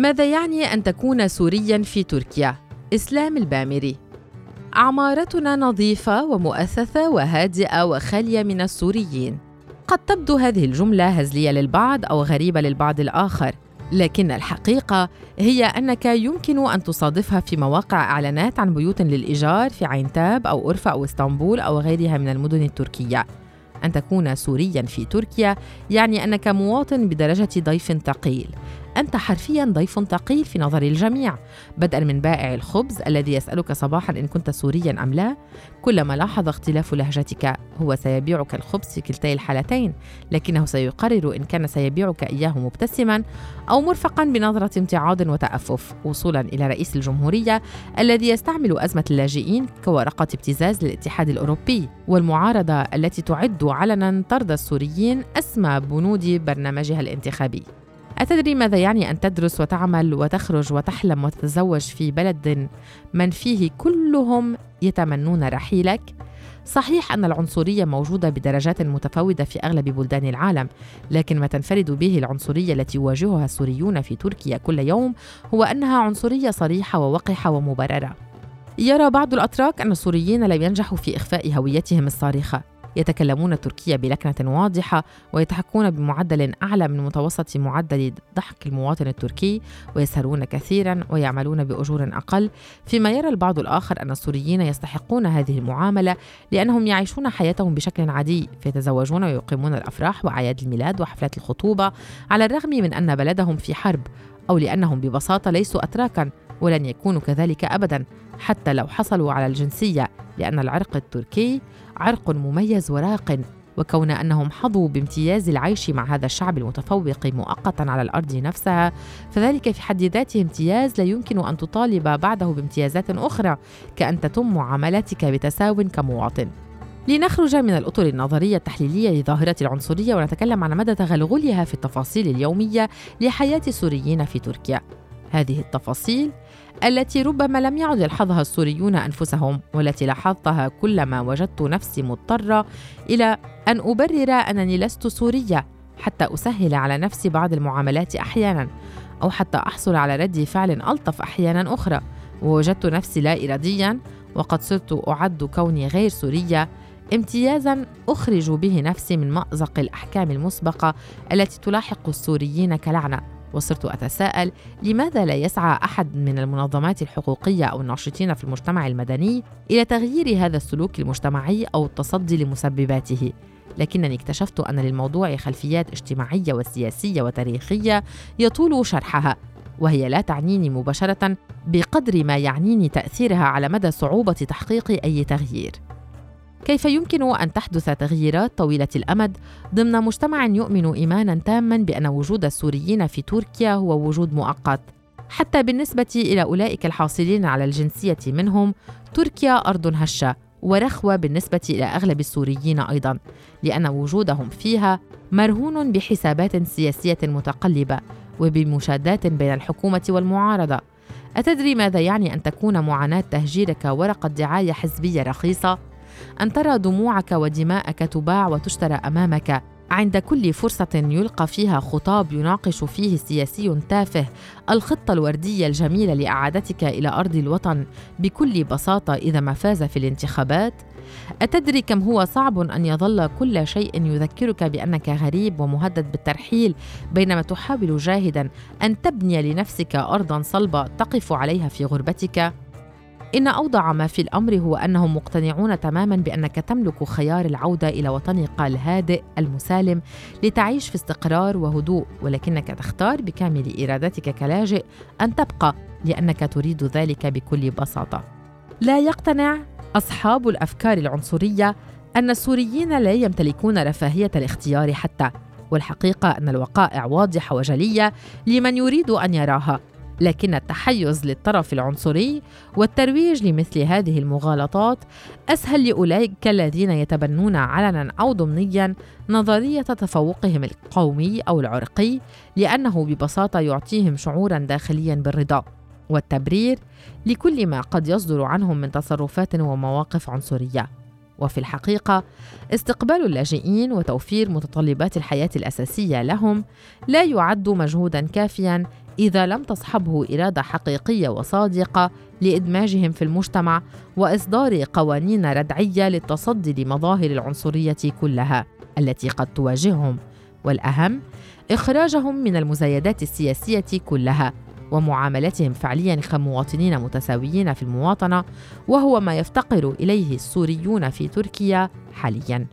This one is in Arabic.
ماذا يعني أن تكون سورياً في تركيا؟ إسلام البامري. عمارتنا نظيفة ومؤثثة وهادئة وخالية من السوريين. قد تبدو هذه الجملة هزلية للبعض أو غريبة للبعض الآخر لكن الحقيقة هي أنك يمكن أن تصادفها في مواقع إعلانات عن بيوت للإيجار في عينتاب أو أورفا أو إسطنبول أو غيرها من المدن التركية. أن تكون سوريا في تركيا يعني أنك مواطن بدرجة ضيف ثقيل. أنت حرفيا ضيف ثقيل في نظر الجميع. بدءا من بائع الخبز الذي يسألك صباحا إن كنت سوريا أم لا. كلما لاحظ اختلاف لهجتك هو سيبيعك الخبز في كلتي الحالتين لكنه سيقرر إن كان سيبيعك إياه مبتسما أو مرفقا بنظرة امتعاض وتأفف وصولا إلى رئيس الجمهورية الذي يستعمل أزمة اللاجئين كورقة ابتزاز للاتحاد الأوروبي والمعارضة التي تعد علنا طرد السوريين أسمى بنود برنامجها الانتخابي أتدري ماذا يعني أن تدرس وتعمل وتخرج وتحلم وتتزوج في بلد من فيه كلهم يتمنون رحيلك؟ صحيح أن العنصرية موجودة بدرجات متفاوتة في أغلب بلدان العالم، لكن ما تنفرد به العنصرية التي يواجهها السوريون في تركيا كل يوم هو أنها عنصرية صريحة ووقحة ومبررة. يرى بعض الأتراك أن السوريين لم ينجحوا في إخفاء هويتهم الصارخة، يتكلمون التركية بلكنة واضحة ويتحكون بمعدل أعلى من متوسط معدل ضحك المواطن التركي ويسهرون كثيرا ويعملون بأجور أقل. فيما يرى البعض الآخر أن السوريين يستحقون هذه المعاملة لأنهم يعيشون حياتهم بشكل عادي فيتزوجون ويقيمون الأفراح وأعياد الميلاد وحفلات الخطوبة على الرغم من أن بلدهم في حرب أو لأنهم ببساطة ليسوا أتراكا ولن يكونوا كذلك أبدا حتى لو حصلوا على الجنسية لأن العرق التركي عرق مميز وراق وكون أنهم حظوا بامتياز العيش مع هذا الشعب المتفوق مؤقتا على الأرض نفسها فذلك في حد ذاته امتياز لا يمكن أن تطالب بعده بامتيازات أخرى كأن تتم معاملتك بتساو كمواطن لنخرج من الأطر النظرية التحليلية لظاهرة العنصرية ونتكلم عن مدى تغلغلها في التفاصيل اليومية لحياة السوريين في تركيا. هذه التفاصيل التي ربما لم يعد يلحظها السوريون أنفسهم والتي لاحظتها كلما وجدت نفسي مضطرة إلى أن أبرر أنني لست سورية حتى أسهل على نفسي بعض المعاملات أحيانا أو حتى أحصل على رد فعل ألطف أحيانا أخرى. ووجدت نفسي لا اراديا وقد صرت أعد كوني غير سورية امتيازا أخرج به نفسي من مأزق الأحكام المسبقة التي تلاحق السوريين كلعنة. وصرت أتساءل لماذا لا يسعى أحد من المنظمات الحقوقية أو الناشطين في المجتمع المدني إلى تغيير هذا السلوك المجتمعي أو التصدي لمسبباته؟ لكنني اكتشفت أن للموضوع خلفيات اجتماعية وسياسية وتاريخية يطول شرحها وهي لا تعنيني مباشرة بقدر ما يعنيني تأثيرها على مدى صعوبة تحقيق أي تغيير. كيف يمكن أن تحدث تغييرات طويلة الأمد؟ ضمن مجتمع يؤمن إيمانا تاما بأن وجود السوريين في تركيا هو وجود مؤقت. حتى بالنسبة إلى أولئك الحاصلين على الجنسية منهم تركيا أرض هشة ورخوة بالنسبة إلى أغلب السوريين أيضا لأن وجودهم فيها مرهون بحسابات سياسية متقلبة وبمشادات بين الحكومة والمعارضة. أتدري ماذا يعني أن تكون معاناة تهجيرك ورقة دعاية حزبية رخيصة؟ أن ترى دموعك ودماءك تباع وتشترى أمامك عند كل فرصة يلقى فيها خطاب يناقش فيه سياسي تافه الخطة الوردية الجميلة لإعادتك إلى أرض الوطن بكل بساطة إذا ما فاز في الانتخابات؟ أتدري كم هو صعب أن يظل كل شيء يذكرك بأنك غريب ومهدد بالترحيل بينما تحاول جاهدا أن تبني لنفسك أرضا صلبة تقف عليها في غربتك؟ إن أوضع ما في الأمر هو أنهم مقتنعون تماما بأنك تملك خيار العودة إلى وطنك الهادئ المسالم لتعيش في استقرار وهدوء ولكنك تختار بكامل إرادتك كلاجئ أن تبقى لأنك تريد ذلك بكل بساطة. لا يقتنع أصحاب الأفكار العنصرية أن السوريين لا يمتلكون رفاهية الاختيار حتى والحقيقة أن الوقائع واضحة وجلية لمن يريد أن يراها لكن التحيز للطرف العنصري والترويج لمثل هذه المغالطات أسهل لأولئك الذين يتبنون علنا أو ضمنيا نظرية تفوقهم القومي أو العرقي لأنه ببساطة يعطيهم شعورا داخليا بالرضا والتبرير لكل ما قد يصدر عنهم من تصرفات ومواقف عنصرية. وفي الحقيقة استقبال اللاجئين وتوفير متطلبات الحياة الأساسية لهم لا يعد مجهودا كافيا إذا لم تصحبه إرادة حقيقية وصادقة لإدماجهم في المجتمع وإصدار قوانين ردعية للتصدي لمظاهر العنصرية كلها التي قد تواجههم. والأهم إخراجهم من المزايدات السياسية كلها ومعاملتهم فعليا كمواطنين متساويين في المواطنة وهو ما يفتقر إليه السوريون في تركيا حاليا.